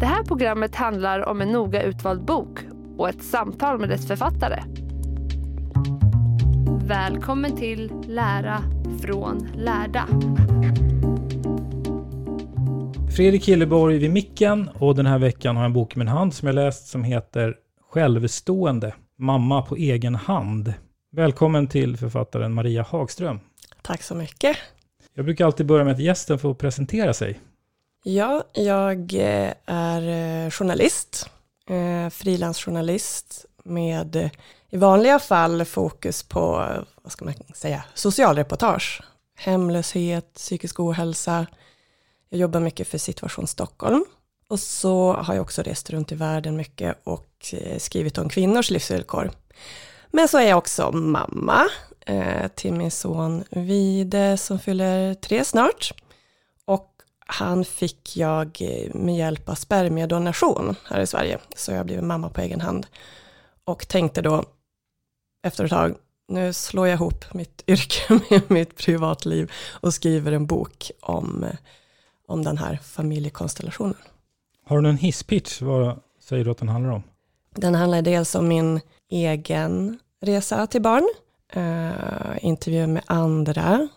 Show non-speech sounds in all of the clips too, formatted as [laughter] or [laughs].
Det här programmet handlar om en noga utvald bok och ett samtal med dess författare. Välkommen till Lära från lärda. Fredrik Hilleborg vid micken och den här veckan har jag en bok i min hand som jag läst som heter Självstående, mamma på egen hand. Välkommen till författaren Maria Hagström. Tack så mycket. Jag brukar alltid börja med att gästen får presentera sig. Ja, jag eh, är eh, journalist, eh, frilansjournalist med i vanliga fall fokus på, vad ska man säga, socialreportage. Hemlöshet, psykisk ohälsa. Jag jobbar mycket för Situation Stockholm. Och så har jag också rest runt i världen mycket och skrivit om kvinnors livsvillkor. Men så är jag också mamma till min son Vide som fyller tre snart. Och han fick jag med hjälp av spermiedonation här i Sverige. Så jag blev mamma på egen hand. Och tänkte då efter ett tag, nu slår jag ihop mitt [laughs] yrke med mitt privatliv och skriver en bok om, om den här familjekonstellationen. Har du någon hisspitch? Vad säger du att den handlar om? Den handlar dels om min egen resa till barn, eh, intervjuer med andra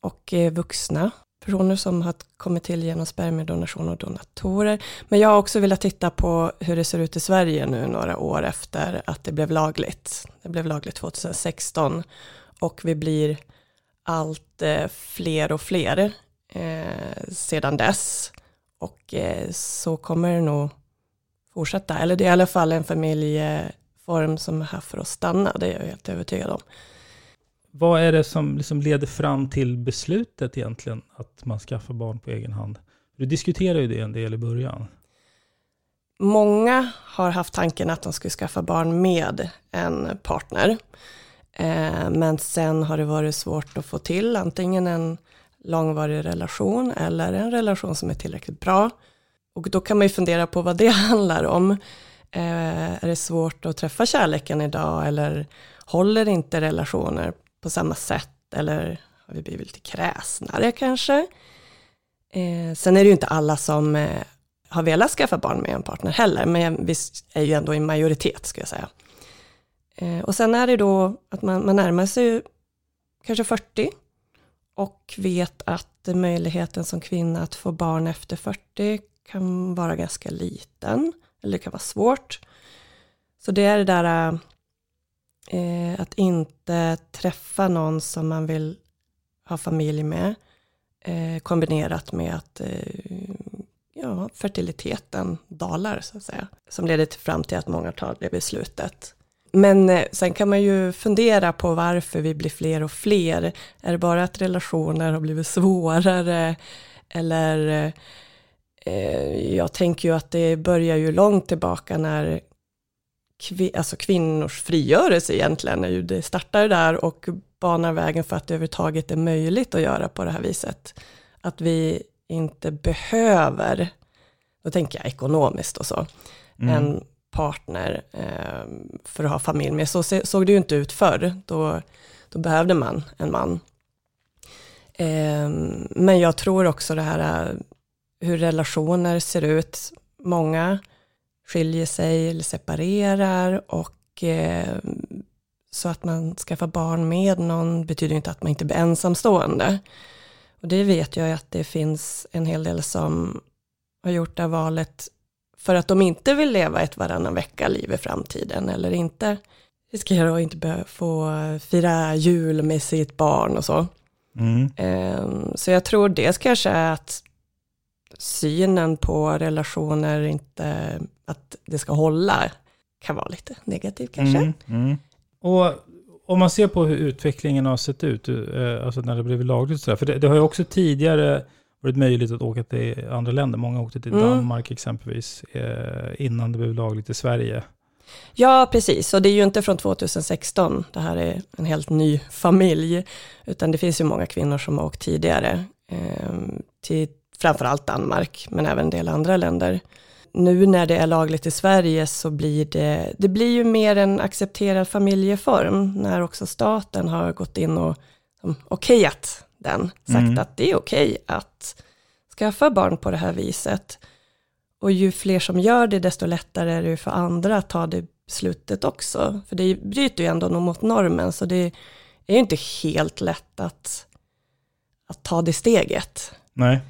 och eh, vuxna personer som har kommit till genom spermiedonation och donatorer. Men jag har också velat titta på hur det ser ut i Sverige nu några år efter att det blev lagligt. Det blev lagligt 2016 och vi blir allt eh, fler och fler eh, sedan dess. Och eh, så kommer det nog fortsätta. Eller det är i alla fall en familjeform som är här för att stanna, det är jag helt övertygad om. Vad är det som liksom leder fram till beslutet egentligen att man skaffar barn på egen hand? Du diskuterade ju det en del i början. Många har haft tanken att de skulle skaffa barn med en partner. Eh, men sen har det varit svårt att få till antingen en långvarig relation eller en relation som är tillräckligt bra. Och då kan man ju fundera på vad det [laughs] handlar om. Eh, är det svårt att träffa kärleken idag eller håller inte relationer på samma sätt eller har vi blivit lite kräsnare kanske? Eh, sen är det ju inte alla som eh, har velat skaffa barn med en partner heller, men vi är ju ändå i majoritet ska jag säga. Eh, och sen är det då att man, man närmar sig kanske 40 och vet att möjligheten som kvinna att få barn efter 40 kan vara ganska liten, eller det kan vara svårt. Så det är det där eh, eh, att inte träffa någon som man vill ha familj med, eh, kombinerat med att eh, ja, fertiliteten dalar, så att säga, som leder till, fram till att många tar det beslutet. Men eh, sen kan man ju fundera på varför vi blir fler och fler. Är det bara att relationer har blivit svårare? Eller eh, jag tänker ju att det börjar ju långt tillbaka när kvi, alltså kvinnors frigörelse egentligen, det startar där och banar vägen för att det överhuvudtaget är möjligt att göra på det här viset. Att vi inte behöver, då tänker jag ekonomiskt och så, mm. en partner eh, för att ha familj med. Så såg det ju inte ut förr, då, då behövde man en man. Eh, men jag tror också det här eh, hur relationer ser ut. Många skiljer sig eller separerar och eh, så att man skaffar barn med någon betyder inte att man inte blir ensamstående. Och det vet jag att det finns en hel del som har gjort det valet för att de inte vill leva ett varannan vecka-liv i framtiden eller inte riskerar att inte få fira jul med sitt barn och så. Mm. Ehm, så jag tror det kanske att synen på relationer inte, att det ska hålla, kan vara lite negativ kanske. Mm, mm. Och om man ser på hur utvecklingen har sett ut, eh, alltså när det blev lagligt sådär, för det, det, har ju också tidigare varit möjligt att åka till andra länder. Många åkte till mm. Danmark exempelvis, eh, innan det blev lagligt i Sverige. Ja, precis. Och det är ju inte från 2016, det här är en helt ny familj, utan det finns ju många kvinnor som har åkt tidigare eh, till framförallt Danmark, men även en del andra länder. Nu när det är lagligt i Sverige så blir det, det blir ju mer en accepterad familjeform, när också staten har gått in och okejat den, sagt mm. att det är okej att skaffa barn på det här viset. Och ju fler som gör det, desto lättare är det för andra att ta det beslutet också. För det bryter ju ändå mot normen, så det är ju inte helt lätt att, att ta det steget. Nej.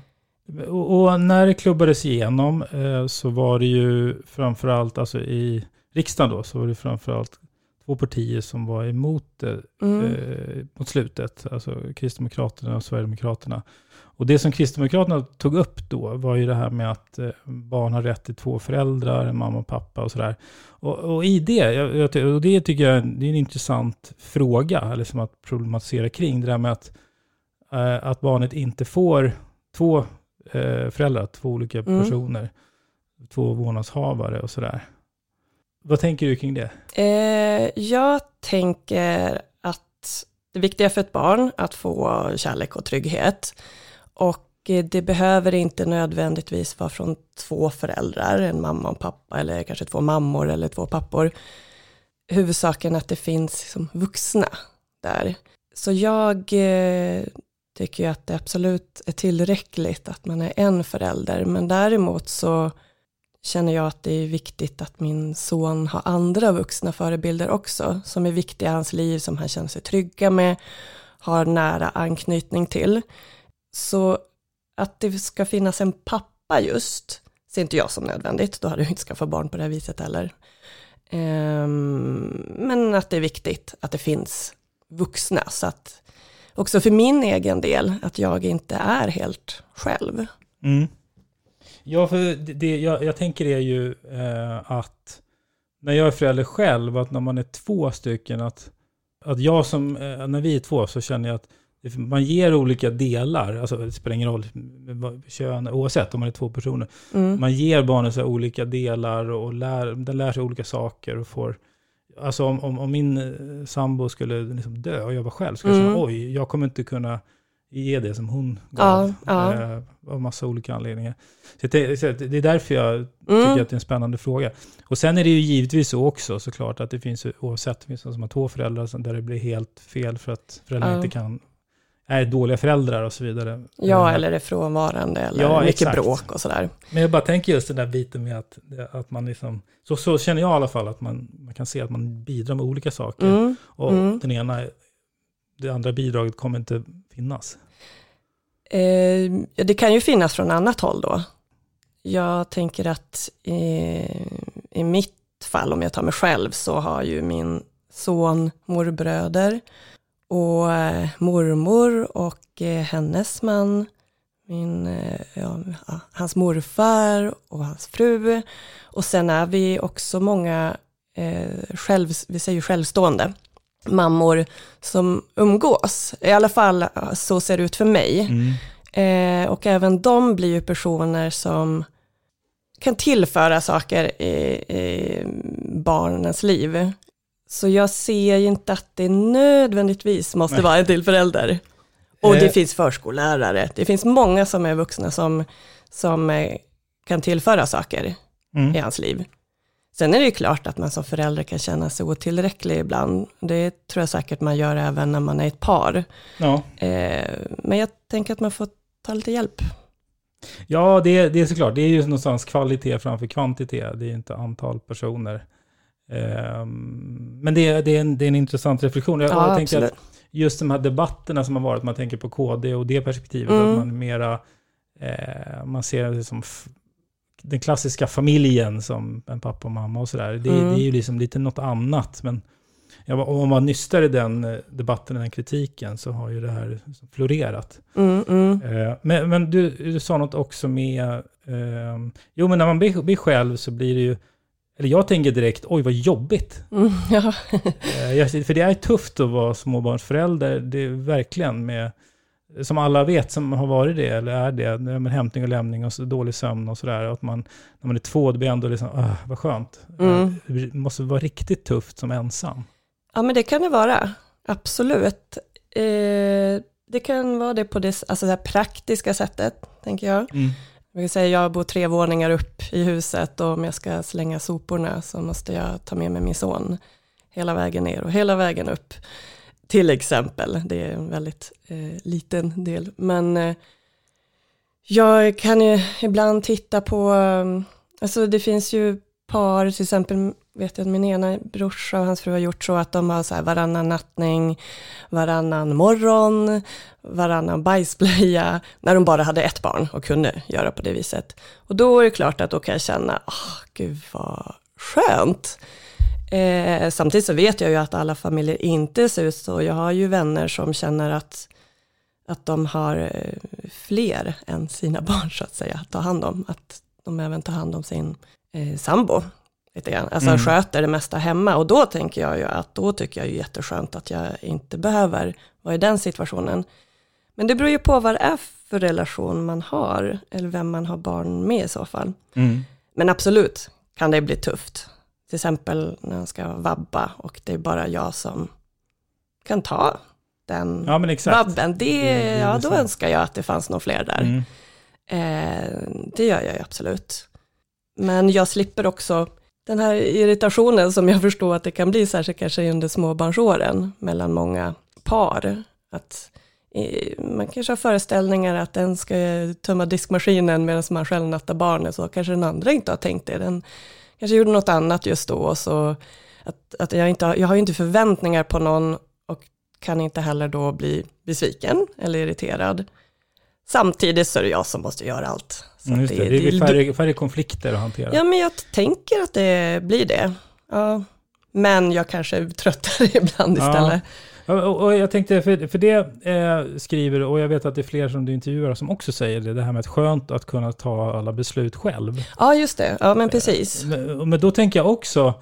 Och, när det klubbades igenom eh, så var det ju framförallt, alltså i riksdagen då, så var det framförallt två partier som var emot det mm. eh, mot slutet, alltså Kristdemokraterna och Sverigedemokraterna. Och det som Kristdemokraterna tog upp då var ju det här med att eh, barn har rätt till två föräldrar, en mamma och pappa och sådär. Och, och i det, jag, och det tycker jag det är en intressant fråga, eller som att problematisera kring, det där med att, att barnet inte får två eh, föräldrar, två olika mm. personer, två vårdnadshavare och sådär. Vad tänker du kring det? Eh, jag tänker att det viktiga för ett barn att få kärlek och trygghet. Och det behöver inte nödvändigtvis vara från två föräldrar, en mamma och pappa eller kanske två mammor eller två pappor. Huvudsaken är att det finns liksom vuxna där. Så jag tycker jag att det absolut är tillräckligt att man är en förälder, men däremot så känner jag att det är viktigt att min son har andra vuxna förebilder också, som är viktiga i hans liv, som han känner sig trygga med, har nära anknytning till. Så att det ska finnas en pappa just, ser inte jag som nödvändigt, då hade jag inte skaffat barn på det här viset heller. Ehm, men att det är viktigt att det finns vuxna, så att också för min egen del, att jag inte är helt själv. Mm. Ja, för det, jag, jag tänker det är ju eh, att när jag är förälder själv, att när man är två stycken, att, att jag som, eh, när vi är två så känner jag att man ger olika delar, alltså det spelar ingen roll kön, oavsett om man är två personer. Mm. Man ger barnen så olika delar och lär, den lär sig olika saker och får, alltså om, om, om min eh, sambo skulle liksom dö och jag var själv, skulle mm. jag känna oj, jag kommer inte kunna ge det som hon gav. Ja, ja. Eh, av massa olika anledningar. Så det, det är därför jag mm. tycker att det är en spännande fråga. Och sen är det ju givetvis så också såklart att det finns oavsett, det finns som har två föräldrar där det blir helt fel för att föräldrarna ja. inte kan är dåliga föräldrar och så vidare. Ja, mm. eller är frånvarande eller ja, mycket exakt. bråk och sådär. Men jag bara tänker just den där biten med att, att man liksom, så, så känner jag i alla fall att man, man kan se att man bidrar med olika saker. Mm. Och mm. den ena, det andra bidraget kommer inte finnas. Eh, det kan ju finnas från annat håll då. Jag tänker att i, i mitt fall, om jag tar mig själv, så har ju min son morbröder och eh, mormor och eh, hennes man, min, eh, ja, hans morfar och hans fru. Och sen är vi också många, eh, själv, vi säger självstående, mammor som umgås. I alla fall så ser det ut för mig. Mm. Eh, och även de blir ju personer som kan tillföra saker i, i barnens liv. Så jag ser ju inte att det nödvändigtvis måste Nej. vara en till förälder. Och Eh. det finns förskollärare, det finns många som är vuxna som, som eh, kan tillföra saker Mm. i hans liv. Sen är det ju klart att man som förälder kan känna sig otillräcklig ibland. Det tror jag säkert man gör även när man är ett par. Ja, Eh, men jag tänker att man får ta lite hjälp. ja det, det är såklart. Det är ju någonstans kvalitet framför kvantitet. Det är inte antal personer. Ehm, men det, är- det, är en, det är en intressant reflektion. Jag, Ja, jag tänker att just de här debatterna som har varit, man tänker på KD och det perspektivet, Mm. att man mera, eh, man ser det som den klassiska familjen som en pappa och mamma och sådär. Det, Mm. det är ju liksom lite något annat, men ja, om man nystar i den eh, debatten, den kritiken, så har ju det här florerat. Mm, mm. Eh, Men, men du, du sa något också med, eh, jo men när man blir, blir själv så blir det ju, eller jag tänker direkt, oj vad jobbigt. Mm, [laughs] ja. Eh, för det är tufft att vara småbarnsförälder, det är verkligen med, som alla vet som har varit det, eller är det, med hämtning och lämning och så dålig sömn och sådär, att man, när man är två, det blir ändå liksom, ah, vad skönt. Mm. Eh, Det måste vara riktigt tufft som ensam. ja, men det kan det vara. Absolut. Eh, det kan vara det på det, alltså det praktiska sättet, tänker jag. Mm. Jag, kan säga, jag bor tre våningar upp i huset och om jag ska slänga soporna så måste jag ta med mig min son hela vägen ner och hela vägen upp. Till exempel, det är en väldigt eh, liten del. Men eh, jag kan ju ibland titta på, eh, alltså det finns ju par, till exempel vet jag att min ena brorsa och hans fru har gjort så att de har så här varannan nattning, varannan morgon, varannan bajsblöja, när de bara hade ett barn och kunde göra på det viset. Och då är det klart att då kan jag känna, oh, gud vad skönt. Eh, samtidigt så vet jag ju att alla familjer inte ser ut så. Jag har ju vänner som känner att, att de har eh, fler än sina barn så att säga, att ta hand om. Att de även tar hand om sin eh, sambo. Lite grann. Alltså Mm. sköter det mesta hemma. Och då tänker jag ju att då tycker jag ju jätteskönt att jag inte behöver vara i den situationen. Men det beror ju på vad det är för relation man har, eller vem man har barn med i så fall. Mm. Men absolut kan det bli tufft. Till exempel när jag ska vabba och det är bara jag som kan ta den Ja men exakt. vabben. Det, Det- ja, då önskar jag att det fanns någon fler där. Mm. Eh, det gör jag ju absolut. Men jag slipper också den här irritationen som jag förstår att det kan bli, särskilt kanske under småbarnsåren, mellan många par. Att eh, man kanske har föreställningar att den ska tömma diskmaskinen medan man själv nattar barnet, så kanske den andra inte har tänkt det. Den kanske gjorde något annat just då, så att, att jag, inte har, jag har ju inte förväntningar på någon och kan inte heller då bli besviken eller irriterad. Samtidigt så är det jag som måste göra allt. Så Mm, just det. Det blir det- färre, färre konflikter att hantera. Ja, men jag tänker att det blir det. Ja. Men jag kanske är tröttare [laughs] ibland Ja. istället. Ja, och, och jag tänkte, för, för det eh, skriver, och jag vet att det är fler som du intervjuar som också säger det, det här med att skönt att kunna ta alla beslut själv. Ja, just det. Ja, men precis. Men, men då tänker jag också,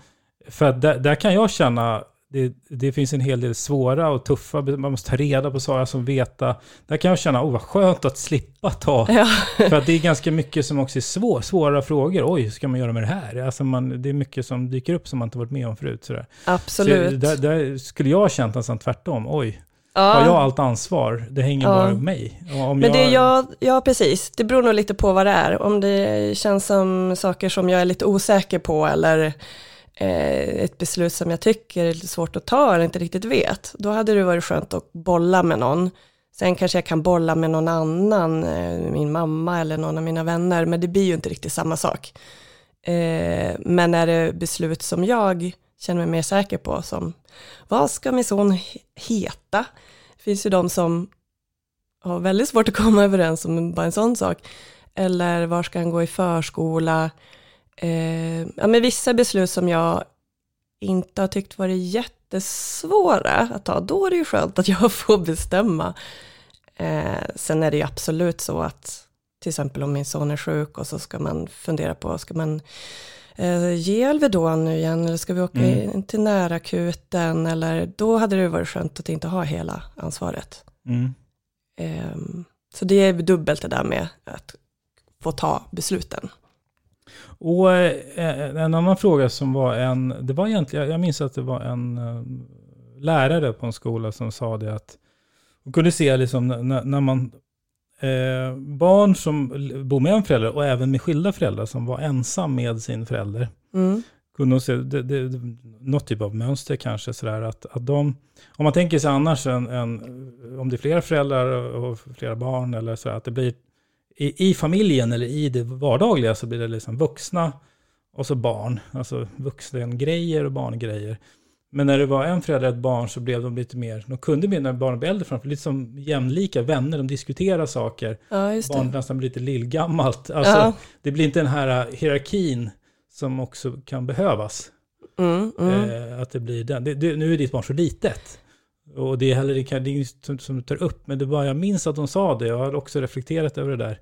för där, där kan jag känna, det, det finns en hel del svåra och tuffa, man måste ta reda på saker, som veta. Där kan jag känna, oh vad skönt att slippa ta. [laughs] Ja. För att det är ganska mycket som också är svår, svåra frågor. Oj, hur ska man göra med det här? Alltså man, det är mycket som dyker upp som man inte varit med om förut. Sådär. Absolut. Så där, där skulle jag känt nästan tvärtom. Oj, har jag ja. allt ansvar? Det hänger Ja. bara på mig. Om Men det är jag, ja precis, det beror nog lite på vad det är. Om det känns som saker som jag är lite osäker på eller Eh, ett beslut som jag tycker är lite svårt att ta eller inte riktigt vet, då hade det varit skönt att bolla med någon. Sen kanske jag kan bolla med någon annan, eh, min mamma eller någon av mina vänner, men det blir ju inte riktigt samma sak. Eh, men är det beslut som jag känner mig mer säker på, som vad ska min son heta? Det finns ju de som har väldigt svårt att komma överens om bara en sån sak. Eller var ska han gå i förskola? Eh, ja, men vissa beslut som jag inte har tyckt varit jättesvåra att ta, då är det ju skönt att jag [laughs] får bestämma. Eh, sen är det ju absolut så att till exempel om min son är sjuk och så ska man fundera på, ska man eh, ge Alvedon nu igen eller ska vi åka Mm. in till närakuten eller då hade det varit skönt att inte ha hela ansvaret. Mm. Ehm, Så det är dubbelt det där med att få ta besluten. Och eh, en annan fråga som var en, det var egentligen, jag minns att det var en eh, lärare på en skola som sa det att hon kunde se liksom när, när man, eh, barn som bor med en förälder och även med skilda föräldrar som var ensam med sin förälder, Mm. kunde hon se det, det, något typ av mönster kanske sådär att, att de, om man tänker sig annars en, en, om det är flera föräldrar och flera barn eller så att det blir i, i familjen eller i det vardagliga så blir det liksom vuxna och så barn, alltså vuxengrejer och barngrejer. Men när det var en förälder och ett barn så blev de lite mer, de kunde bli när barnen blev äldre framför, lite som jämlika vänner, de diskuterar saker. Ja, just Barnet nästan blir lite lillgammalt. Alltså, Ja. Det blir inte den här hierarkin som också kan behövas. Mm, mm. Eh, att det blir den. Det, det, nu är ditt barn så litet. Och det är heller det är inget som, som du tar upp, men det bara, jag minns att de sa det, jag har också reflekterat över det där.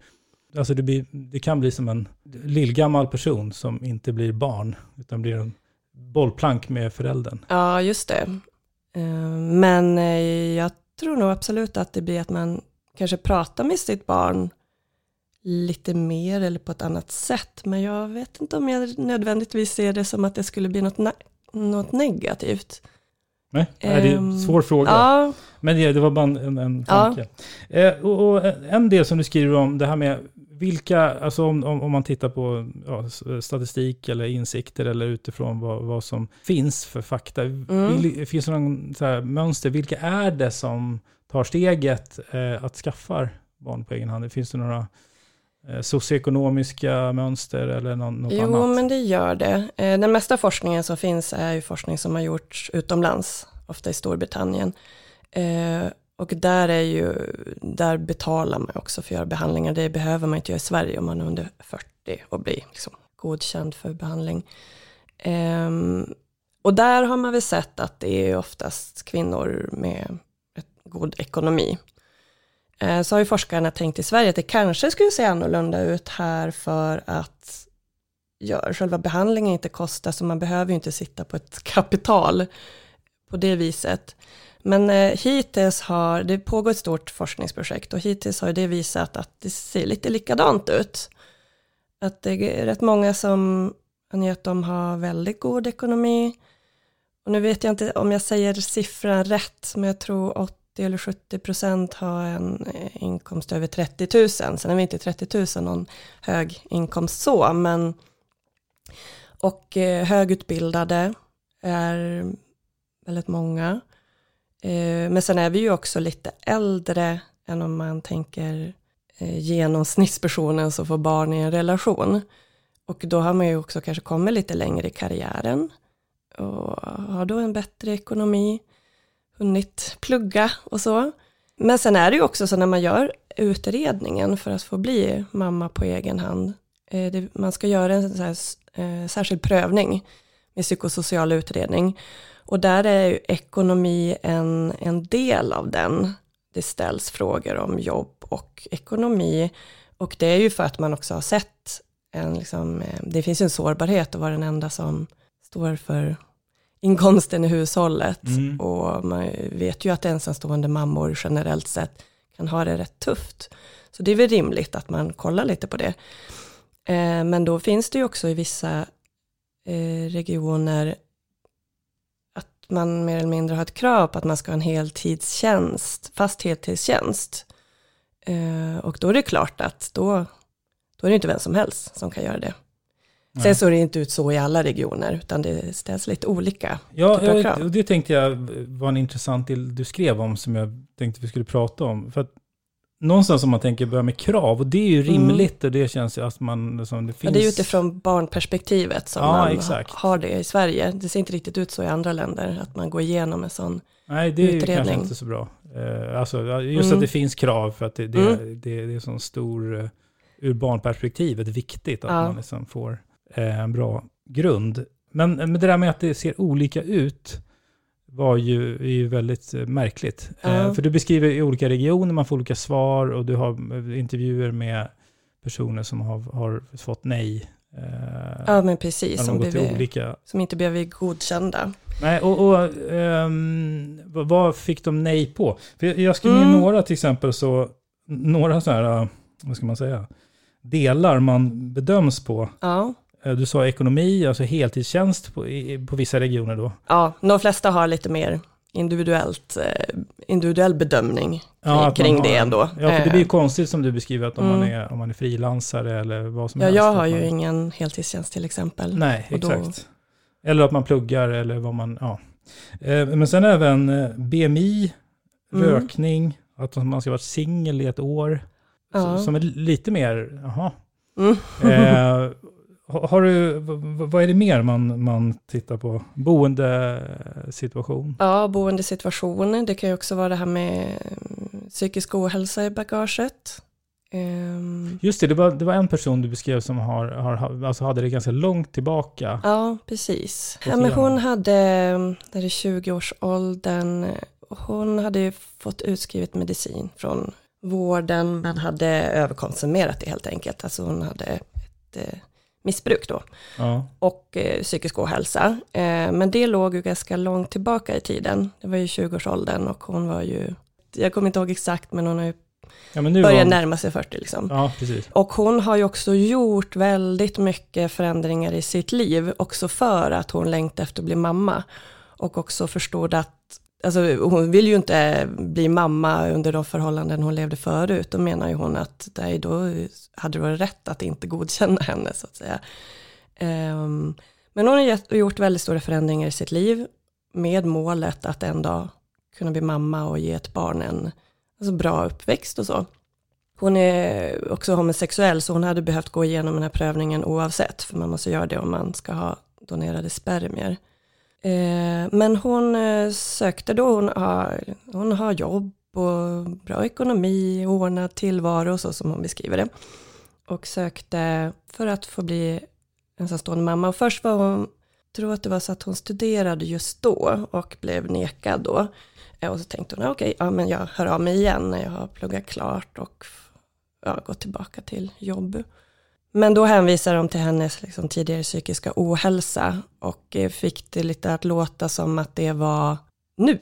Alltså det, blir, det kan bli som en lillgammal person som inte blir barn, utan blir en bollplank med föräldern. Ja, just det. Eh, men eh, jag tror nog absolut att det blir att man kanske pratar med sitt barn lite mer eller på ett annat sätt. Men jag vet inte om jag nödvändigtvis ser det som att det skulle bli något, ne något negativt. Nej, det är en Ehm, svår fråga. Ja, Men det, det var bara en, en, en Ja. tanke. Eh, och, och en del som du skriver om, det här med vilka, alltså om, om, om man tittar på ja, statistik eller insikter eller utifrån vad, vad som finns för fakta. Mm. Vil, finns det någon här mönster? Vilka är det som tar steget eh, att skaffa barn på egen hand? Finns det några socioekonomiska mönster eller något jo annat? men det gör det. Eh, Den mesta forskningen som finns är ju forskning som har gjorts utomlands, ofta i Storbritannien. Eh, Och där är ju, där betalar man också för att göra behandlingar. Det behöver man inte göra i Sverige om man är under 40 och blir liksom godkänd för behandling. Ehm, och där har man väl sett att det är oftast kvinnor med god ekonomi. Eh, så har ju forskarna tänkt i Sverige att det kanske skulle se annorlunda ut här för att ja, själva behandlingen inte kostar, så man behöver ju inte sitta på ett [laughs] kapital på det viset. Men eh, hittills har, det pågår ett stort forskningsprojekt och hittills har det visat att det ser lite likadant ut. Att det är rätt många som anger att de har väldigt god ekonomi. Och nu vet jag inte om jag säger siffran rätt, men jag tror 80 eller 70 procent ha en eh, inkomst över 30 000. Sen är vi inte 30 000 någon hög inkomst så, men och eh, högutbildade är väldigt många. Eh, men sen är vi ju också lite äldre än om man tänker genomsnittspersonen som får barn i en relation. Och då har man ju också kanske kommit lite längre i karriären och har då en bättre ekonomi, hunnit plugga och så. Men sen är det ju också så när man gör utredningen för att få bli mamma på egen hand, eh, det, man ska göra en så här, eh, särskild prövning med psykosocial utredning. Och där är ju ekonomi en, en del av den. Det ställs frågor om jobb och ekonomi. Och det är ju för att man också har sett en, liksom, eh, det finns ju en sårbarhet att vara den enda som står för inkomsten i hushållet. Mm. Och man vet ju att ensamstående mammor generellt sett kan ha det rätt tufft. Så det är väl rimligt att man kollar lite på det. Eh, men då finns det ju också i vissa eh, regioner att man mer eller mindre har ett krav på att man ska ha en heltidstjänst, fast heltidstjänst. Eh, och då är det klart att då, då är det inte vem som helst som kan göra det. Nej. Sen såg det inte ut så i alla regioner, utan det ställs lite olika Ja, jag, krav. och det tänkte jag var en intressant del du skrev om som jag tänkte vi skulle prata om. För att någonstans om man tänker börja med krav, och det är ju Mm. rimligt och det känns ju att man, som det Ja, finns... det är utifrån barnperspektivet som Ja, man exakt. har det i Sverige. Det ser inte riktigt ut så i andra länder, att man går igenom en sån. Nej, det är utredning. kanske inte så bra. Eh, alltså, ja, just Mm. att det finns krav för att det, det, Mm. det, det är sån stor, eh, ur barnperspektivet, viktigt att Ja. man liksom får eh, en bra grund. Men, men det där med att det ser olika ut var ju, är ju väldigt eh, märkligt. Eh, Ja. för du beskriver i olika regioner, man får olika svar och du har eh, intervjuer med personer som har, har fått nej. Eh, Ja, men precis, som, blivit, olika som inte blev godkända. Nej, och, och ehm, vad- fick de nej på? För jag- skrev Mm. några till exempel, så några så här, vad ska man säga, delar man bedöms på. Ja. Eh, Du sa ekonomi, alltså heltidstjänst på, i, på vissa regioner då. ja, de flesta har lite mer individuellt, eh, individuell bedömning kring, Ja, man kring det ändå. Ja, för det blir ju Eh, konstigt som du beskriver, att om, man, Mm. är, om man är frilansare eller vad som Ja, helst. jag att har ju man, ingen heltidstjänst till exempel. Nej, och då- exakt. Eller att man pluggar eller vad man, ja. Men sen även BMI, Mm. rökning, att man ska vara singel i ett år. Ja. Som är lite mer, jaha. Mm. [laughs] Har du, vad är det mer man, man tittar på? Boendesituation? Ja, boendesituationen. Det kan ju också vara det här med mm, psykisk ohälsa i bagaget. Ehm, Just det, det var, det var en person du beskrev som har, har, alltså hade det ganska långt tillbaka. ja, precis. Ja, men hon hade, där i 20-årsåldern, hon hade ju fått utskrivet medicin från vården, men hade överkonsumerat det helt enkelt. Alltså hon hade ett eh, missbruk då. Ja. och eh, psykisk ohälsa. Eh, men det låg ju ganska långt tillbaka i tiden. Det var ju 20-årsåldern och hon var ju, jag kommer inte ihåg exakt, men hon har ju ja, börjat var, närma sig 40 liksom. Ja. Och hon har ju också gjort väldigt mycket förändringar i sitt liv, också för att hon längtade efter att bli mamma. Och också förstod att, alltså hon vill ju inte bli mamma under de förhållanden hon levde förut. Då menar ju hon att nej, då hade det varit rätt att inte godkänna henne så att säga. Um, men hon har gjort väldigt stora förändringar i sitt liv med målet att en dag kunna bli mamma och ge ett barn en alltså bra uppväxt och så. Hon är också homosexuell så hon hade behövt gå igenom den här prövningen oavsett, för man måste göra det om man ska ha donerade spermier. Eh, men hon eh, sökte då, hon har, hon har jobb och bra ekonomi, ordnad tillvaro och så som hon beskriver det. Och sökte för att få bli ensamstående mamma. Och först var hon, tror att det var så att hon studerade just då och blev nekad då. Eh, och så tänkte hon, okej, ja men jag hör av mig igen när jag har pluggat klart och ja, gått tillbaka till jobb. Men då hänvisar de till hennes liksom, tidigare psykiska ohälsa och eh, fick det lite att låta som att det var nu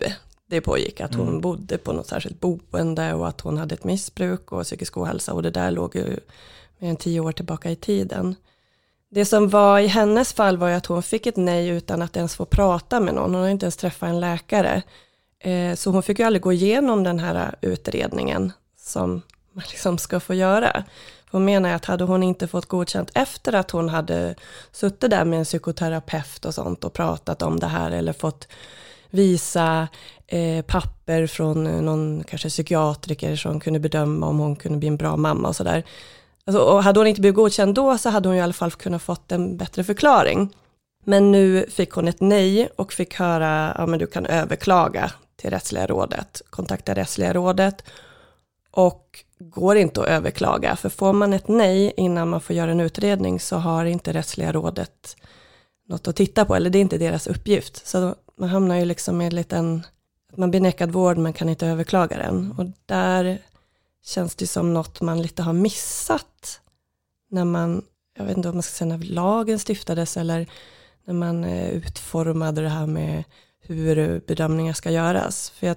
det pågick, att hon Mm. bodde på något särskilt boende och att hon hade ett missbruk och psykisk ohälsa och det där låg ju mer än tio år tillbaka i tiden. Det som var i hennes fall var ju att hon fick ett nej utan att ens få prata med någon, hon har inte ens träffat en läkare. Eh, Så hon fick ju aldrig gå igenom den här utredningen som man [laughs] liksom ska få göra. Hon menar att hade hon inte fått godkänt efter att hon hade suttit där med en psykoterapeut och sånt och pratat om det här eller fått visa eh, papper från eh, någon kanske psykiatriker som kunde bedöma om hon kunde bli en bra mamma och sådär. Alltså, och hade hon inte blivit godkänd då så hade hon i alla fall kunnat fått en bättre förklaring. Men nu fick hon ett nej och fick höra, ja men du kan överklaga till rättsliga rådet, kontakta rättsliga rådet och går inte att överklaga, för får man ett nej innan man får göra en utredning så har inte rättsliga rådet något att titta på, eller det är inte deras uppgift. Så man hamnar ju liksom i en liten, att man blir nekad vård men kan inte överklaga den. Och där känns det som något man lite har missat när man, jag vet inte om man ska säga när lagen stiftades eller när man eh, utformade det här med hur bedömningar ska göras. För jag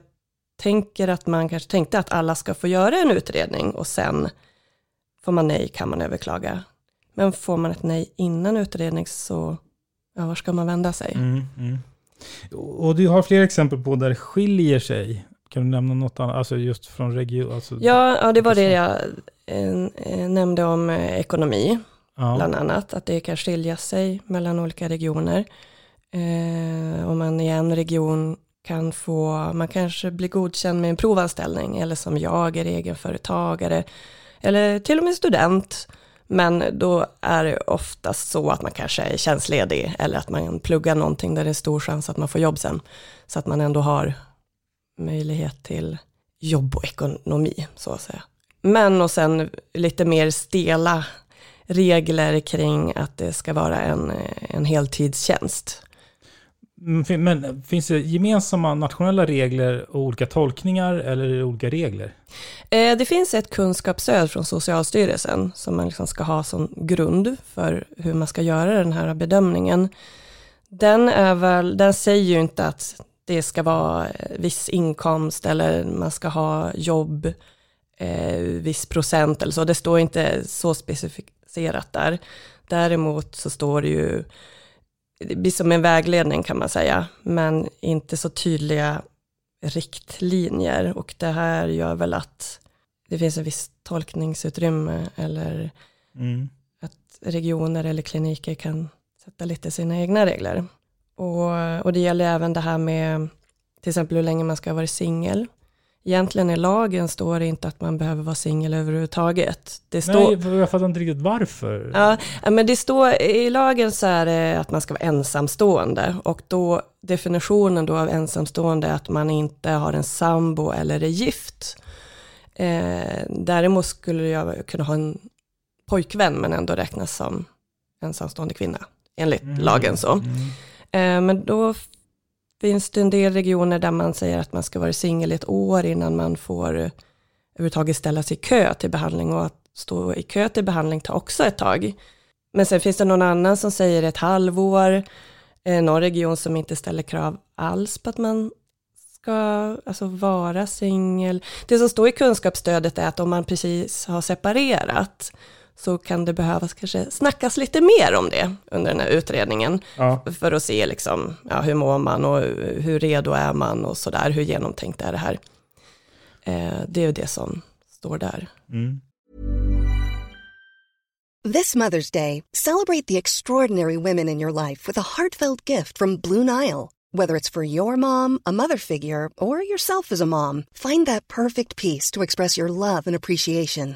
tänker att man kanske tänkte att alla ska få göra en utredning och sen får man nej kan man överklaga. Men får man ett nej innan utredning så, ja, var ska man vända sig? Mm, mm. Och du har fler exempel på där det skiljer sig. Kan du nämna något annat, alltså just från region? Alltså, Ja, ja, det var det jag eh, nämnde om eh, ekonomi, ja. bland annat, att det kan skilja sig mellan olika regioner. Eh, om man i en region kan få, man kanske blir godkänd med en provanställning, eller som jag är egenföretagare, eller till och med student, men då är det oftast så att man kanske är tjänstledig, eller att man pluggar någonting där det är stor chans att man får jobb sen, så att man ändå har möjlighet till jobb och ekonomi, så att säga. Men och sen lite mer stela regler kring att det ska vara en, en heltidstjänst. Mm, men finns det gemensamma nationella regler och olika tolkningar eller är det olika regler? Eh, det finns ett kunskapsstöd från Socialstyrelsen som man liksom ska ha som grund för hur man ska göra den här bedömningen. Den, är väl, den säger ju inte att det ska vara eh, viss inkomst eller man ska ha jobb eh, viss procent eller så. Det står inte så specificerat där. Däremot så står det ju, det blir som en vägledning kan man säga, men inte så tydliga riktlinjer. Och det här gör väl att det finns en viss tolkningsutrymme eller Mm. att regioner eller kliniker kan sätta lite sina egna regler. Och, och det gäller även det här med till exempel hur länge man ska ha varit singel. Egentligen i lagen står det inte att man behöver vara singel överhuvudtaget. Det står, Nej, jag fattar inte riktigt varför. Ja, men det står i lagen så är det att man ska vara ensamstående och då definitionen då av ensamstående är att man inte har en sambo eller är gift. Eh, däremot skulle jag kunna ha en pojkvän men ändå räknas som ensamstående kvinna enligt Mm. lagen så. Mm. Eh, men då finns det en del regioner där man säger att man ska vara singel i ett år innan man får eh, överhuvudtaget ställa sig i kö till behandling och att stå i kö till behandling tar också ett tag. Men sen finns det någon annan som säger ett halvår, eh, någon region som inte ställer krav alls på att man ska alltså, vara singel. Det som står i kunskapsstödet är att om man precis har separerat så kan det behövas kanske snackas lite mer om det under den här utredningen Ja. för att se liksom, ja, hur mår man och hur redo är man och sådär, hur genomtänkt är det här. Eh, det är ju det som står där. Mm. This Mother's Day, celebrate the extraordinary women in your life with a heartfelt gift from Blue Nile. Whether it's for your mom, a mother figure, or yourself as a mom, find that perfect piece to express your love and appreciation.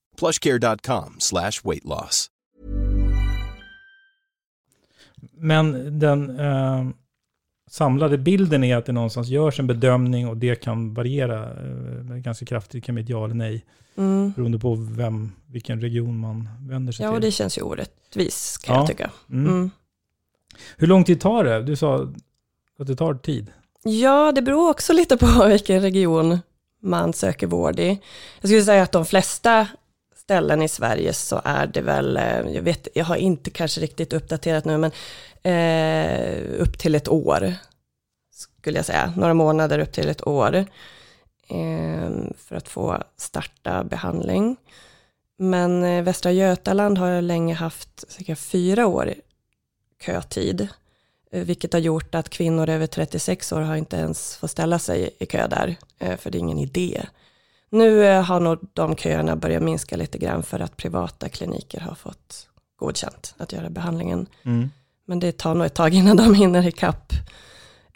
plushcare.com slash weight loss. Men den eh, samlade bilden är att det någonstans görs en bedömning och det kan variera eh, ganska kraftigt. Det kan bli ett ja eller nej. Mm. Beroende på vem, vilken region man vänder sig Ja, till. och det känns ju orättvis kan Ja. jag tycka. Mm. Mm. Hur lång tid tar det? Du sa att det tar tid. Ja, det beror också lite på [laughs] vilken region man söker vård i. Jag skulle säga att de flesta ställen i Sverige så är det väl, eh, jag vet, jag har inte kanske riktigt uppdaterat nu, men eh, upp till ett år skulle jag säga, några månader upp till ett år eh, för att få starta behandling. Men eh, Västra Götaland har länge haft cirka fyra år kötid, eh, vilket har gjort att kvinnor över 36 år har inte ens fått ställa sig i kö där, eh, för det är ingen idé. Nu eh, har nog de köerna börjat minska lite grann för att privata kliniker har fått godkänt att göra behandlingen. Men det tar nog ett tag innan de hinner ikapp.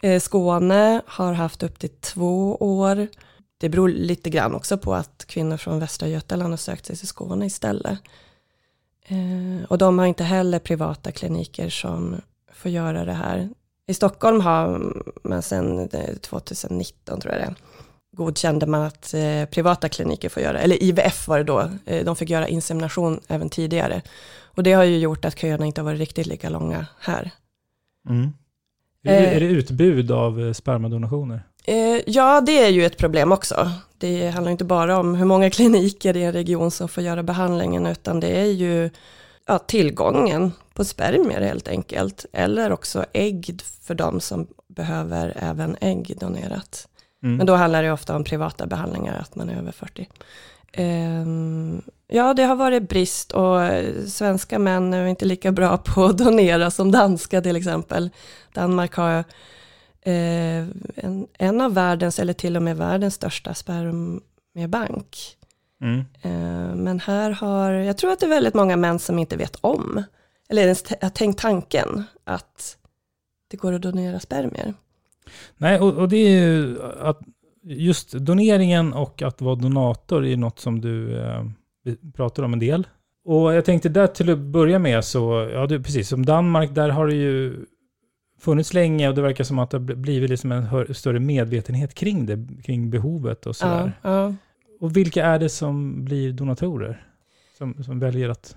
Eh, Skåne har haft upp till två år. Det beror lite grann också på att kvinnor från Västra Götaland har sökt sig till Skåne istället. Eh, och de har inte heller privata kliniker som får göra det här. I Stockholm har man sedan eh, 2019 tror jag det är, godkände man att eh, privata kliniker får göra, eller IVF var det då, eh, de fick göra insemination även tidigare. Och det har ju gjort att köerna inte har varit riktigt lika långa här. Mm. Är, det, Eh. är det utbud av eh, spermadonationer? Eh, ja, det är ju ett problem också. Det handlar inte bara om hur många [laughs] kliniker i en region som får göra behandlingen, utan det är ju ja, tillgången på spermier helt enkelt. Eller också ägg för de som behöver även ägg donerat. Mm. Men då handlar det ofta om privata behandlingar, att man är över 40. Um, ja, det har varit brist och svenska män är inte lika bra på att donera som danska till exempel. Danmark har eh, en, en, av världens, eller till och med världens största spermiebank. Mm. Eh, men här har, jag tror att det är väldigt många män som inte vet om, eller ens har tänkt tanken att det går att donera spermier. Nej, och, och det är ju att just doneringen och att vara donator är något som du eh, pratar om en del. Och jag tänkte där till att börja med så, ja du, precis som Danmark, där har det ju funnits länge och det verkar som att det har blivit liksom en större medvetenhet kring det, kring behovet och sådär. Ja, ja. Och vilka är det som blir donatorer? Som, som väljer att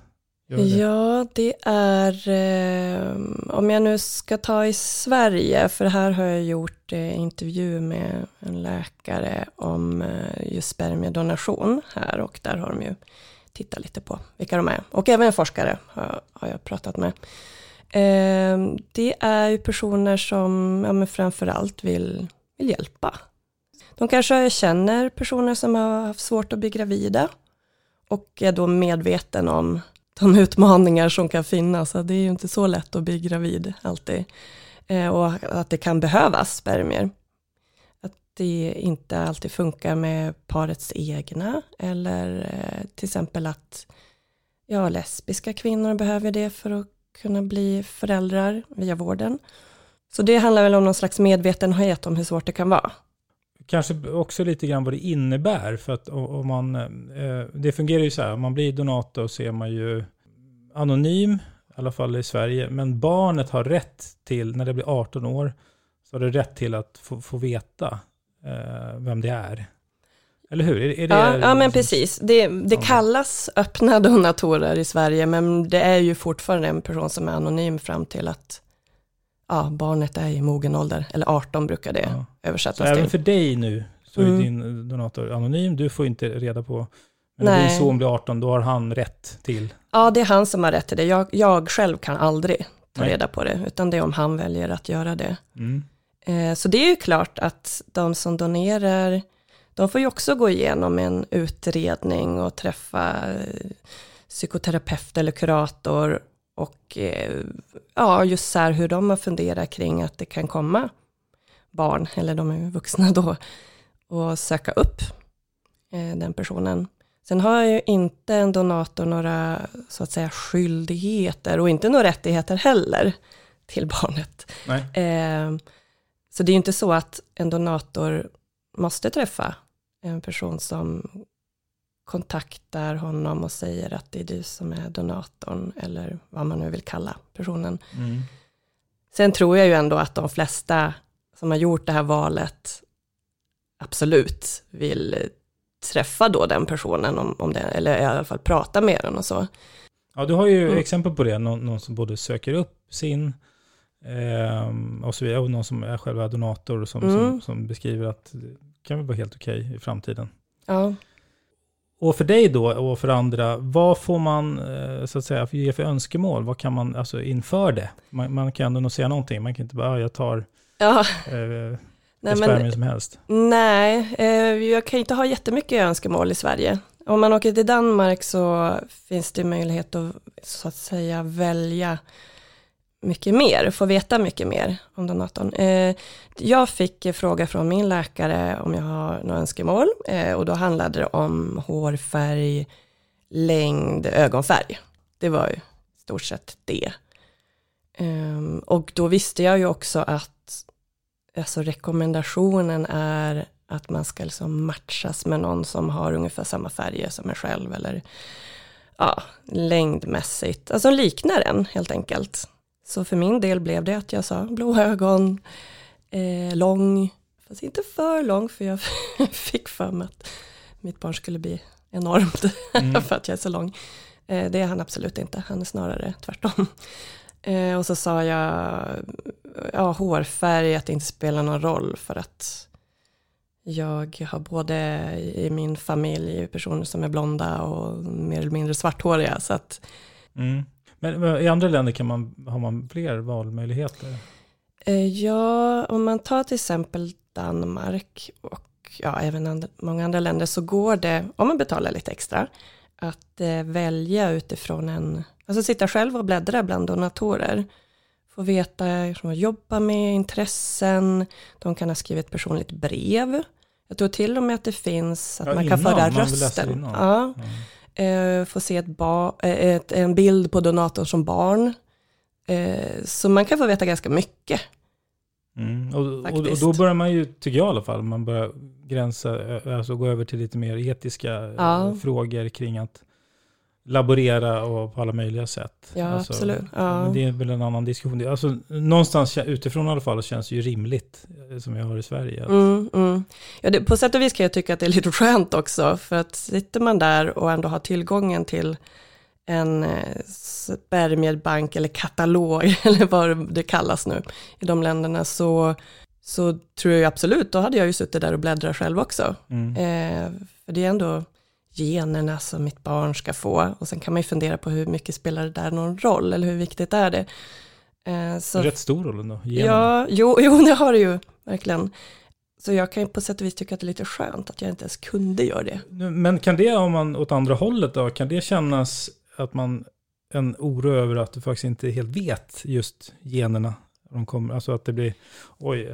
det? Ja, det är, eh, om jag nu ska ta i Sverige, för här har jag gjort eh, intervju med en läkare om eh, just spermiedonation här och där har de ju tittat lite på vilka de är. Och även en forskare har, har jag pratat med. Eh, det är ju personer som ja, men framförallt vill, vill hjälpa. De kanske känner personer som har haft svårt att bli gravida och är då medveten om de utmaningar som kan finnas. Det är ju inte så lätt att bli gravid alltid. Eh, och att det kan behövas spermier. Att det inte alltid funkar med parets egna eller eh, till exempel att ja, lesbiska kvinnor behöver det för att kunna bli föräldrar via vården. Så det handlar väl om någon slags medvetenhet om hur svårt det kan vara. Kanske också lite grann vad det innebär, för att om man, eh, det fungerar ju så här, om man blir donator så är man ju anonym, i alla fall i Sverige, men barnet har rätt till, när det blir 18 år, så har det rätt till att få, få veta eh, vem det är. Eller hur? Är, är det ja, ja, men precis. Det, det kallas öppna [laughs] donatorer i Sverige, men det är ju fortfarande en person som är anonym fram till att ja, barnet är i mogen ålder, eller 18 brukar det ja. översättas så till. Även för dig nu, så är mm. din donator anonym, du får inte reda på men när din son blir 18, då har han rätt till? Ja, det är han som har rätt till det. Jag, jag själv kan aldrig ta Nej. reda på det, utan det är om han väljer att göra det. Mm. Eh, så det är ju klart att de som donerar de får ju också gå igenom en utredning och träffa eh, psykoterapeut eller kurator och eh, ja, just så här hur de har funderat kring att det kan komma barn, eller de är vuxna då, och söka upp eh, den personen. Sen har ju inte en donator några så att säga skyldigheter och inte några rättigheter heller till barnet. Eh, så det är ju inte så att en donator måste träffa en person som kontaktar honom och säger att det är du som är donatorn, eller vad man nu vill kalla personen. Mm. Sen tror jag ju ändå att de flesta som har gjort det här valet absolut vill träffa då den personen, om, om det, eller i alla fall prata med den och så. Ja, du har ju mm. exempel på det, någon, någon, som både söker upp sin eh, och så vidare, och någon som är själva donator som, mm. som, som beskriver att kan väl vara helt okej okay i framtiden. Ja. Och för dig då och för andra, vad får man eh, så att säga ge för önskemål? Vad kan man, alltså inför det? Man, man kan ändå nog säga någonting, man kan inte bara, jag tar ja. eh, nej, men, som helst. Nej, eh, jag kan inte ha jättemycket önskemål i Sverige. Om man åker till Danmark så finns det möjlighet att så att säga välja mycket mer, få veta mycket mer om donatorn. Eh, jag fick fråga från min läkare om jag har några önskemål eh, och då handlade det om hårfärg, längd, ögonfärg. Det var ju i stort sett det. Ehm, och då visste jag ju också att alltså rekommendationen är att man ska liksom matchas med någon som har ungefär samma färger som en själv eller ja, längdmässigt, alltså liknar en helt enkelt. Så för min del blev det att jag sa blå ögon, eh, lång, fast inte för lång för jag [laughs] fick för mig att mitt barn skulle bli enormt mm. [laughs] för att jag är så lång. Eh, det är han absolut inte, han är snarare tvärtom. Eh, och så sa jag, ja hårfärg, att det inte spelar någon roll för att jag har både i min familj personer som är blonda och mer eller mindre svarthåriga. Så att mm. Men i andra länder kan man, har man fler valmöjligheter? Eh, ja, om man tar till exempel Danmark och ja, även and, många andra länder så går det, om man betalar lite extra, att eh, välja utifrån en, alltså sitta själv och bläddra bland donatorer. Få veta hur man jobbar med, intressen, de kan ha skrivit personligt brev. Jag tror till och med att det finns att Ja, man kan innan, föra rösten. Ja, Mm. Eh, få se ett ba, eh, ett, en bild på donatorn som barn. Eh, så man kan få veta ganska mycket. Mm. Och, och, och då börjar man ju, tycker jag i alla fall, man börjar gränsa, alltså gå över till lite mer etiska eh, Ja. frågor kring att laborera och på alla möjliga sätt. Ja, Alltså, absolut. Ja. Men det är väl en annan diskussion. Alltså, någonstans utifrån i alla fall känns det ju rimligt, eh, som vi har i Sverige. Mm, mm. Ja, det, på sätt och vis kan jag tycka att det är [laughs] lite skönt också, för att sitter man där och ändå har tillgången till en eh, spermierbank eller katalog, [laughs] eller vad det kallas nu, i de länderna, så, så tror jag absolut, då hade jag ju suttit där och bläddrat själv också. Mm. Eh, för det är ändå generna som mitt barn ska få, och sen kan man ju fundera på hur mycket spelar det där någon roll, eller hur viktigt är det? Eh, så, Rätt stor roll ändå. generna. Ja, jo, [laughs] jo, det har det ju, verkligen. Så jag kan ju på sätt och vis tycka att det är lite skönt att jag inte ens kunde göra det. Men kan det, om man åt andra hållet då, kan det kännas att man, en oro över att du faktiskt inte helt vet just generna? De kommer, alltså att det blir, oj,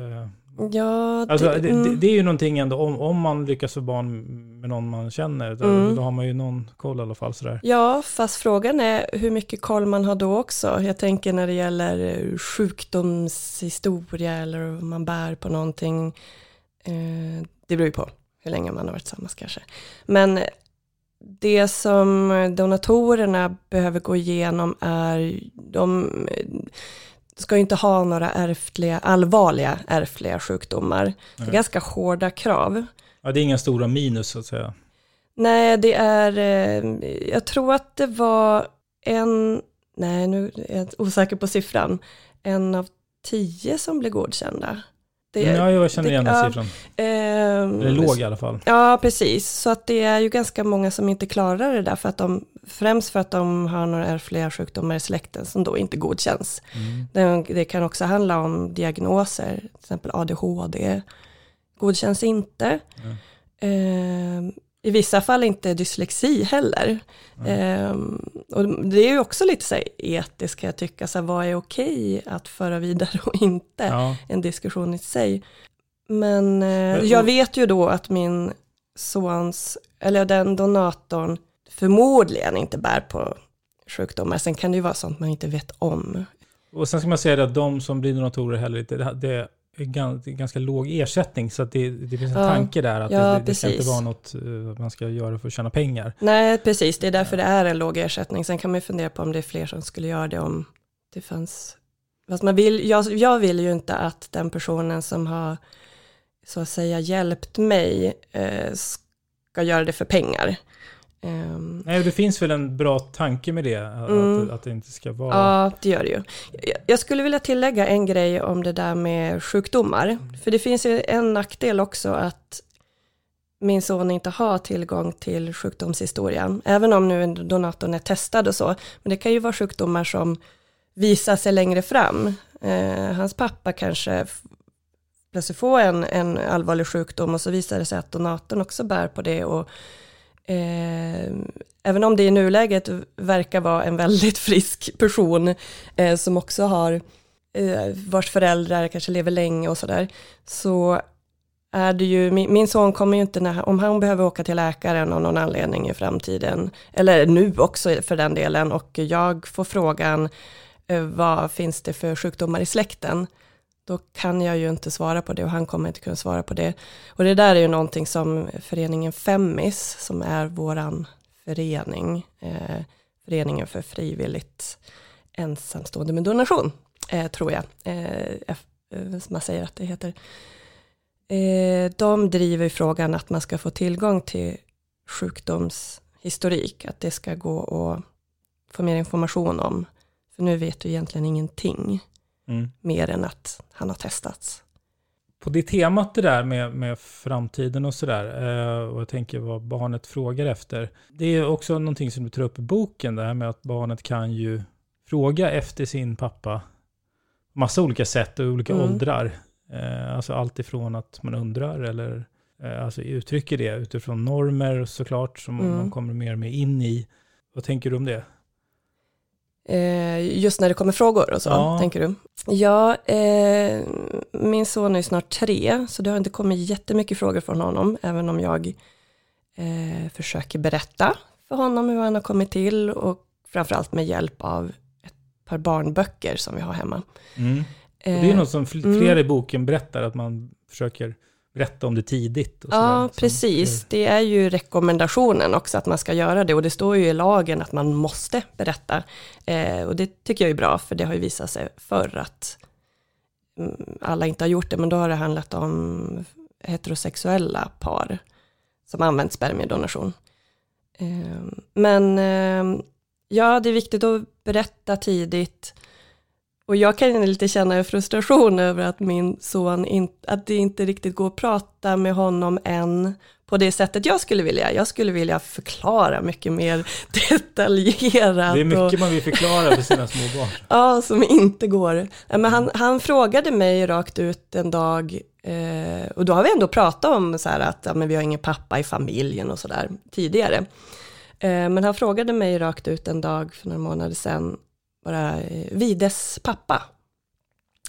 Ja, Alltså, det, det, mm, det, det är ju någonting ändå, om, om man lyckas få barn med någon man känner, då, Mm. då har man ju någon koll i alla fall sådär. ja, fast frågan är hur mycket koll man har då också. Jag tänker när det gäller eh, sjukdomshistoria eller om man bär på någonting. Eh, det beror ju på hur länge man har varit tillsammans kanske. Men det som donatorerna behöver gå igenom är, de ska ju inte ha några ärftliga, allvarliga ärftliga sjukdomar. Det är Nej. ganska hårda krav. Ja, det är inga stora minus så att säga. Nej, det är, eh, jag tror att det var en, nej nu är jag osäker på siffran, en av tio som blev godkända. Det, ja, jag känner det- igen den siffran. ehm, Eller låg i alla fall. Ja, precis. Så att det är ju ganska många som inte klarar det där, för att de, främst för att de har några ärftliga sjukdomar i släkten som då inte godkänns. Mm. Det, det kan också handla om diagnoser, till exempel ADHD, godkänns inte. Ehm, I vissa fall inte dyslexi heller. Ehm, och det är ju också lite så här etiskt kan jag tycka, så här, vad är okej att föra vidare och inte? Ja. En diskussion i sig. Men eh, jag vet ju då att min sons, eller den donatorn förmodligen inte bär på sjukdomar. Sen kan det ju vara sånt man inte vet om. Och sen ska man säga det att de som blir donatorer heller inte, det, det är gan- det är ganska låg ersättning, så att det, det finns en Ja. tanke där att Ja, det, det ska inte vara något eh, man ska göra för att tjäna pengar. Nej, precis. Det är därför det är en låg ersättning. Sen kan man ju fundera på om det är fler som skulle göra det om det fanns... Fast man vill, jag, jag vill ju inte att den personen som har så att säga hjälpt mig eh, ska göra det för pengar. Ehm, Nej, det finns väl en bra tanke med det, att, Mm. att det inte ska vara... Ja, det gör det ju. Jag- skulle vilja tillägga en grej om det där med sjukdomar. För det finns ju en nackdel också att min son inte har tillgång till sjukdomshistorien. Även om nu donatorn är testad och så. Men det kan ju vara sjukdomar som visar sig längre fram. Eh, hans pappa kanske plötsligt får en, en allvarlig sjukdom och så visar det sig att donatorn också bär på det. Och, eh, även om det i nuläget verkar vara en väldigt [laughs] frisk person eh, som också har eh, vars föräldrar kanske lever länge och sådär, så är det ju, min, min son kommer ju inte, när, om han behöver åka till läkaren av någon anledning i framtiden, eller nu också för den delen, och jag får frågan eh, vad finns det för sjukdomar i släkten, då kan jag ju inte svara på det och han kommer inte kunna svara på det. Och det där är ju någonting som föreningen Femmis, som är våran förening, eh, föreningen för frivilligt ensamstående med donation, eh, tror jag, eh, eh som man säger att det heter. Eh, de driver frågan att man ska få tillgång till sjukdomshistorik, att det ska gå att få mer information om. För nu vet du egentligen ingenting Mm. mer än att han har testats. På det temat det där med, med framtiden och sådär, eh, och jag tänker vad barnet frågar efter. Det är också någonting som du tar upp i boken, det här med att barnet kan ju fråga efter sin pappa massa olika sätt och olika Mm. åldrar. Eh, alltså allt ifrån att man undrar eller eh, alltså uttrycker det utifrån normer såklart som Mm. man kommer mer och mer in i. Vad tänker du om det? Eh, just när det kommer frågor och så, Ja. tänker du? Ja, eh, min son är snart tre, så det har inte kommit jättemycket frågor från honom, även om jag eh, försöker berätta för honom hur han har kommit till och framförallt med hjälp av ett par barnböcker som vi har hemma. Mm. Eh, det är något som fl- mm. flera i boken berättar, att man försöker berätta om det tidigt. Och sådär. Ja, Som- precis. Det är ju rekommendationen också att man ska göra det och det står ju i lagen att man måste berätta. Eh, och det tycker jag är bra för det har ju visat sig förr att mm, alla inte har gjort det men då har det handlat om heterosexuella par som använt spermiedonation. Eh, men eh, ja, det är viktigt att berätta tidigt. Och jag kan lite känna en frustration över att min son, in, att det inte riktigt går att prata med honom än på det sättet jag skulle vilja. Jag skulle vilja förklara mycket mer [laughs] detaljerat. Det är mycket och, man vill förklara för sina små barn. [laughs] Ja, som inte går. Men han, han frågade mig rakt ut en dag, eh, och då har vi ändå pratat om så här att ja, men vi har ingen pappa i familjen och sådär tidigare. Eh, men han frågade mig rakt ut en dag för några månader sedan, bara eh, Vides pappa.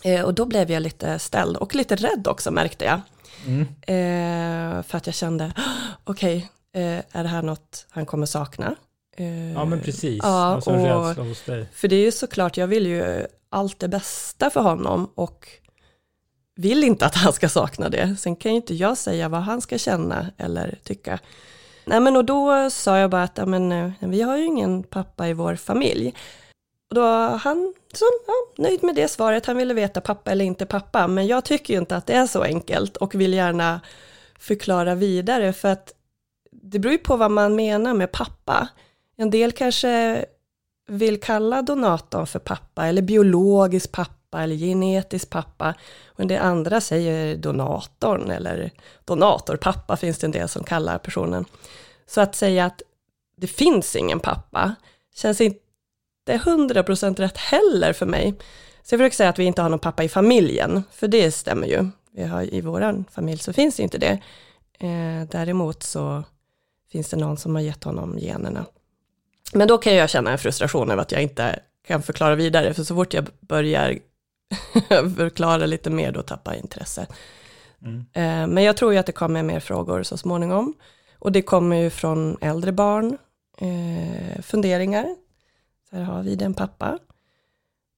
Eh, och då blev jag lite ställd och lite rädd också märkte jag. Mm. Eh, för att jag kände, okej, eh, är det här något han kommer sakna? Eh, Ja, men precis. Ja, alltså och- rädsla hos dig. för det är ju såklart, jag vill ju allt det bästa för honom och vill inte att han ska sakna det. Sen kan ju inte jag säga vad han ska känna eller tycka. Nej men och då sa jag bara att men, eh, vi har ju ingen pappa i vår familj. Och då var han så, ja, nöjd med det svaret, han ville veta pappa eller inte pappa. Men jag tycker ju inte att det är så enkelt och vill gärna förklara vidare för att det beror ju på vad man menar med pappa. En del kanske vill kalla donatorn för pappa eller biologisk pappa eller genetisk pappa. Och en del andra säger donatorn eller donatorpappa finns det en del som kallar personen. Så att säga att det finns ingen pappa känns inte 100% rätt heller för mig. Så jag försöker säga att vi inte har någon pappa i familjen, för det stämmer ju. Vi har, I vår familj så finns det inte det. Eh, däremot så finns det någon som har gett honom generna. Men då kan jag känna en frustration över att jag inte kan förklara vidare, för så fort jag börjar [laughs] förklara lite mer, då tappar jag intresse. Mm. Eh, Men jag tror ju att det kommer mer frågor så småningom. Och det kommer ju från äldre barn, eh, funderingar. Så här har vi den pappa.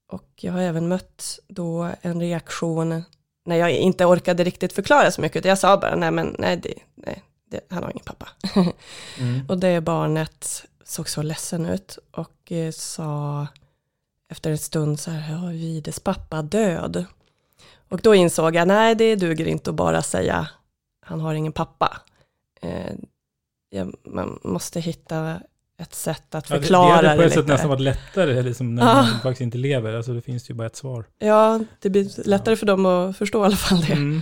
Och jag har även mött då en reaktion när jag inte orkade riktigt förklara så mycket. utan Jag sa bara, nej men nej, det, nej det, han har ingen pappa. [laughs] Mm. Och det barnet såg så ledsen ut och eh, sa efter en stund så här, ja, Vides pappa död. Och då insåg jag, nej det duger inte att bara säga, han har ingen pappa. Eh, jag, man måste hitta ett sätt att Ja, det- förklara det hade på ett sätt nästan varit lättare, liksom, när Ah. man faktiskt inte lever. Alltså det finns ju bara ett svar. Ja, det blir lättare för dem att förstå i alla fall det. Mm.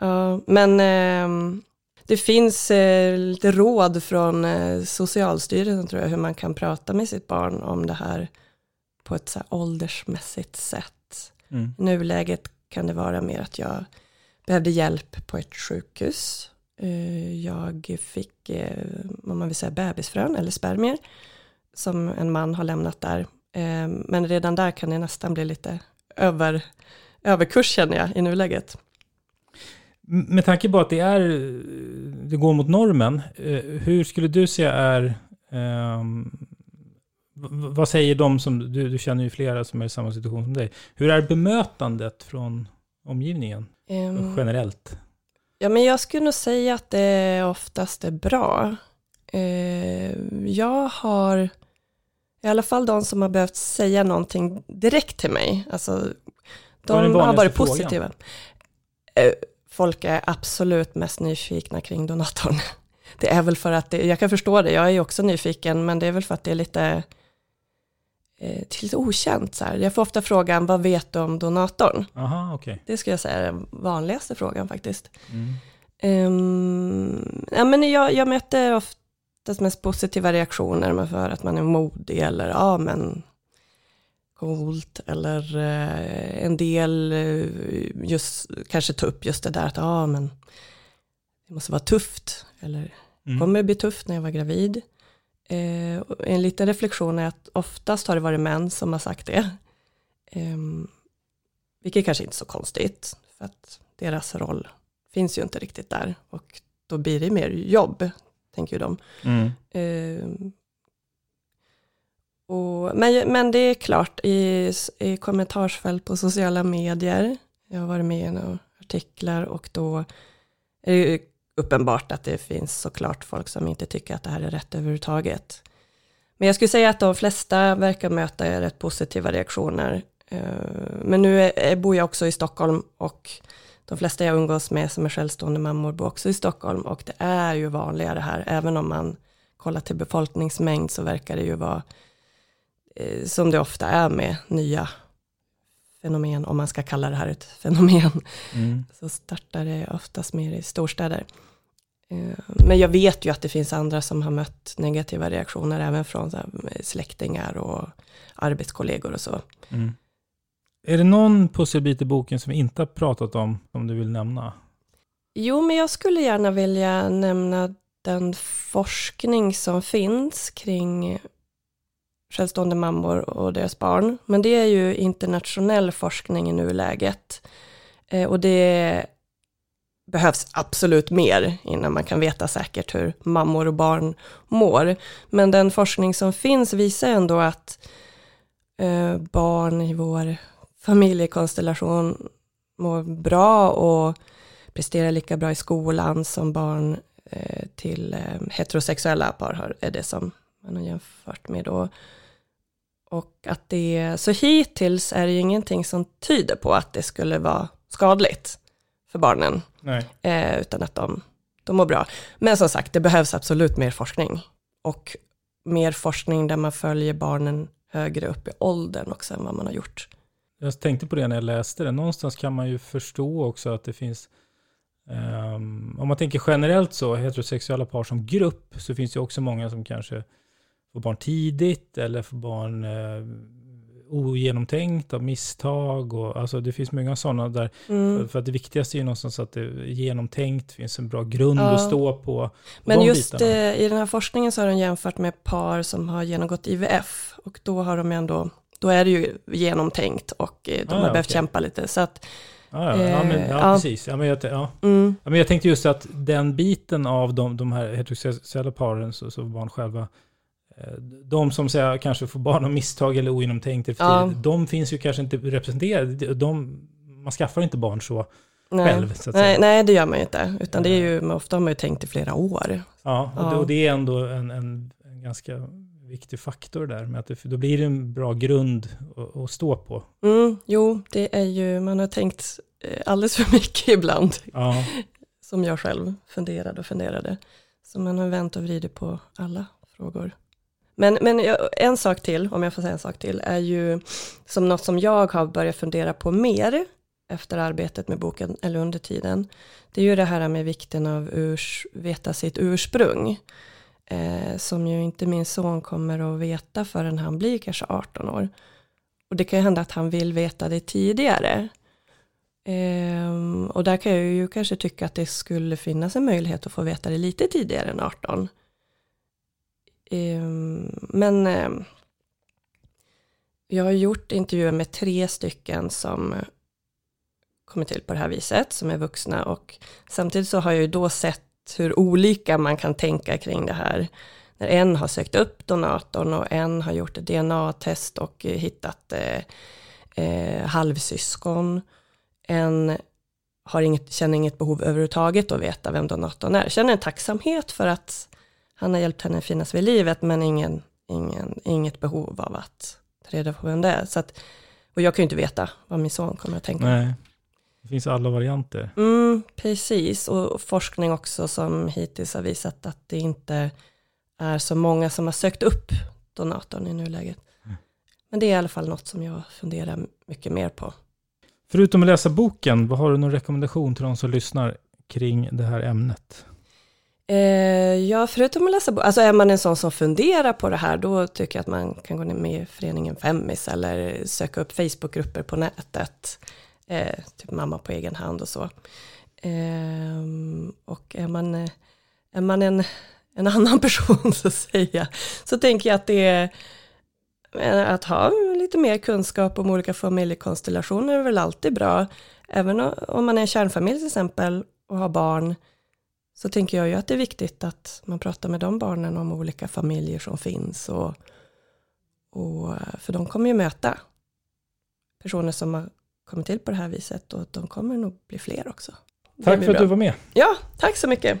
Ja, men ehm, det finns eh, lite råd från eh, Socialstyrelsen tror jag, hur man kan prata med sitt barn om det här på ett så här åldersmässigt sätt. Mm. I nuläget kan det vara mer att jag behövde hjälp på ett sjukhus. Eh, Jag fick, eh, om man vill säga bebisfrön eller spermier, som en man har lämnat där. Eh, Men redan där kan det nästan bli lite över, överkurs känner jag i nuläget. Med tanke på att det är, det går mot normen, hur skulle du säga är, v- vad säger de som, du, du känner ju flera som är i samma situation som dig, hur är bemötandet från omgivningen Ehm, generellt? Ja, men jag skulle nog säga att det oftast är bra. Eh, jag har, i alla fall de som har behövt säga någonting direkt till mig, alltså de har varit frågan? positiva. Eh, folk är absolut mest nyfikna kring donatorn. [laughs] Det är väl för att, det, jag kan förstå det, jag är ju också nyfiken, men det är väl för att det är lite, till lite okänt. Så här. Jag får ofta frågan, vad vet du om donatorn? Aha, okej. Det skulle jag säga är den vanligaste frågan faktiskt. Mm. Ehm, ja, men jag, jag möter oftast mest positiva reaktioner med för att man är modig eller ja men coolt eller eh, en del eh, just kanske ta upp just det där att ja ah, men det måste vara tufft eller Mm. kommer det bli tufft när jag var gravid. Eh, en liten reflektion är att oftast har det varit män som har sagt det. Eh, vilket kanske inte är så konstigt för att deras roll finns ju inte riktigt där och då blir det mer jobb, tänker ju de. Mm. Eh, och, men, men det är klart, i, i kommentarsfält på sociala medier, jag har varit med i några artiklar och då är det ju uppenbart att det finns såklart folk som inte tycker att det här är rätt överhuvudtaget. Men jag skulle säga att de flesta verkar möta rätt positiva reaktioner. Eh, men nu är, bor jag också i Stockholm och de flesta jag umgås med som är självstående mammor bor också i Stockholm och det är ju vanligare här, även om man kollar till befolkningsmängd så verkar det ju vara eh, som det ofta är med nya fenomen, om man ska kalla det här ett fenomen, Mm. [laughs] så startar det oftast mer i storstäder. Eh, Men jag vet ju att det finns andra som har mött negativa reaktioner även från här släktingar och arbetskollegor och så. Mm. Är det någon pusselbit i boken som vi inte har pratat om, som du vill nämna? Jo, men jag skulle gärna vilja nämna den forskning som finns kring självstående mammor och deras barn. Men det är ju internationell forskning i nuläget. Eh, och det behövs absolut mer innan man kan veta säkert hur mammor och barn mår. Men den forskning som finns visar ändå att eh, barn i vår familjekonstellation mår bra och presterar lika bra i skolan som barn eh, till heterosexuella par har, är det som man har jämfört med då. Och att det, så hittills är det ju ingenting som tyder på att det skulle vara skadligt för barnen, Nej. eh, utan att de, de mår bra. Men som sagt, det behövs absolut mer forskning. Och mer forskning där man följer barnen högre upp i åldern också än vad man har gjort. Jag tänkte på det när jag läste det. Någonstans kan man ju förstå också att det finns, ehm, om man tänker generellt så, heterosexuella par som grupp, så finns det också många som kanske får barn tidigt eller får barn eh, ogenomtänkt av misstag. Och, alltså det finns många sådana där. Mm. För, för att det viktigaste är ju någonstans att det är genomtänkt, finns en bra grund Ja. att stå på. Men just bitarna. eh, i den här forskningen så har de jämfört med par som har genomgått IVF och då har de ändå, då är det ju genomtänkt och eh, de Ah, har ja, behövt okej. kämpa lite. Så att, Ja, ja, ja, men, ja, ja. precis. Ja, men jag, ja. mm, Ja, men jag tänkte just att den biten av de, de här heterosexuella paren, så, så barn själva, de som säger, kanske får barn av misstag eller ogenomtänkt, Ja. de finns ju kanske inte representerade. De, man skaffar inte barn så nej. själv, så att Nej, säga. nej, det gör man ju inte. Utan det är ju, ofta har man ju tänkt i flera år. Ja, och, Ja. Det, och det är ändå en, en, en ganska viktig faktor där, med att det, då blir det en bra grund att, att stå på. Mm, jo, det är ju, man har tänkt eh, alldeles för [laughs] mycket ibland. Ja, Som jag själv funderade och funderade. Så man har vänt och vridit på alla frågor. Men, men jag- en sak till, om jag får säga en sak till, är ju som något som jag har börjat fundera på mer efter arbetet med boken, eller under tiden. Det är ju det här med vikten av urs, veta sitt ursprung. Eh, som ju inte min son kommer att veta förrän han blir kanske 18 år. Och det kan ju hända att han vill veta det tidigare. Eh, och där kan jag ju kanske tycka att det skulle finnas en möjlighet att få veta det lite tidigare än 18. Ehm, men ehm, jag har gjort intervjuer med tre stycken som kommer till på det här viset, som är vuxna och samtidigt så har jag ju då sett hur olika man kan tänka kring det här. När en har sökt upp donatorn och en har gjort ett DNA-test och hittat eh, eh, halvsyskon. En har inget, känner inget behov överhuvudtaget att veta vem donatorn är. Känner en tacksamhet för att han har hjälpt henne finnas vid livet, men ingen, ingen, inget behov av att ta reda på vem det är. Så att, och jag kan ju inte veta vad min son kommer att tänka. nej. Det finns alla varianter. Mm, precis, och forskning också som hittills har visat att det inte är så många som har sökt upp donatorn i nuläget. Men det är i alla fall något som jag funderar mycket mer på. Förutom att läsa boken, vad har du någon rekommendation till de som lyssnar kring det här ämnet? Eh, ja, förutom att läsa bok, alltså är man en sån som funderar på det här, då tycker jag att man kan gå ner med i föreningen Femmis eller söka upp Facebookgrupper på nätet, eh, typ mamma på egen hand och så. Eh, och är man, eh, är man en, en [laughs] annan person så att säga, så tänker jag att det är att ha lite mer kunskap om olika familjekonstellationer är väl alltid bra. Även om man är en kärnfamilj till exempel och har barn, så tänker jag ju att det är viktigt att man pratar med de barnen om olika familjer som finns. Och, och, för de kommer ju möta personer som har kommit till på det här viset och de kommer nog bli fler också. Tack för att du var med. Ja, tack så mycket.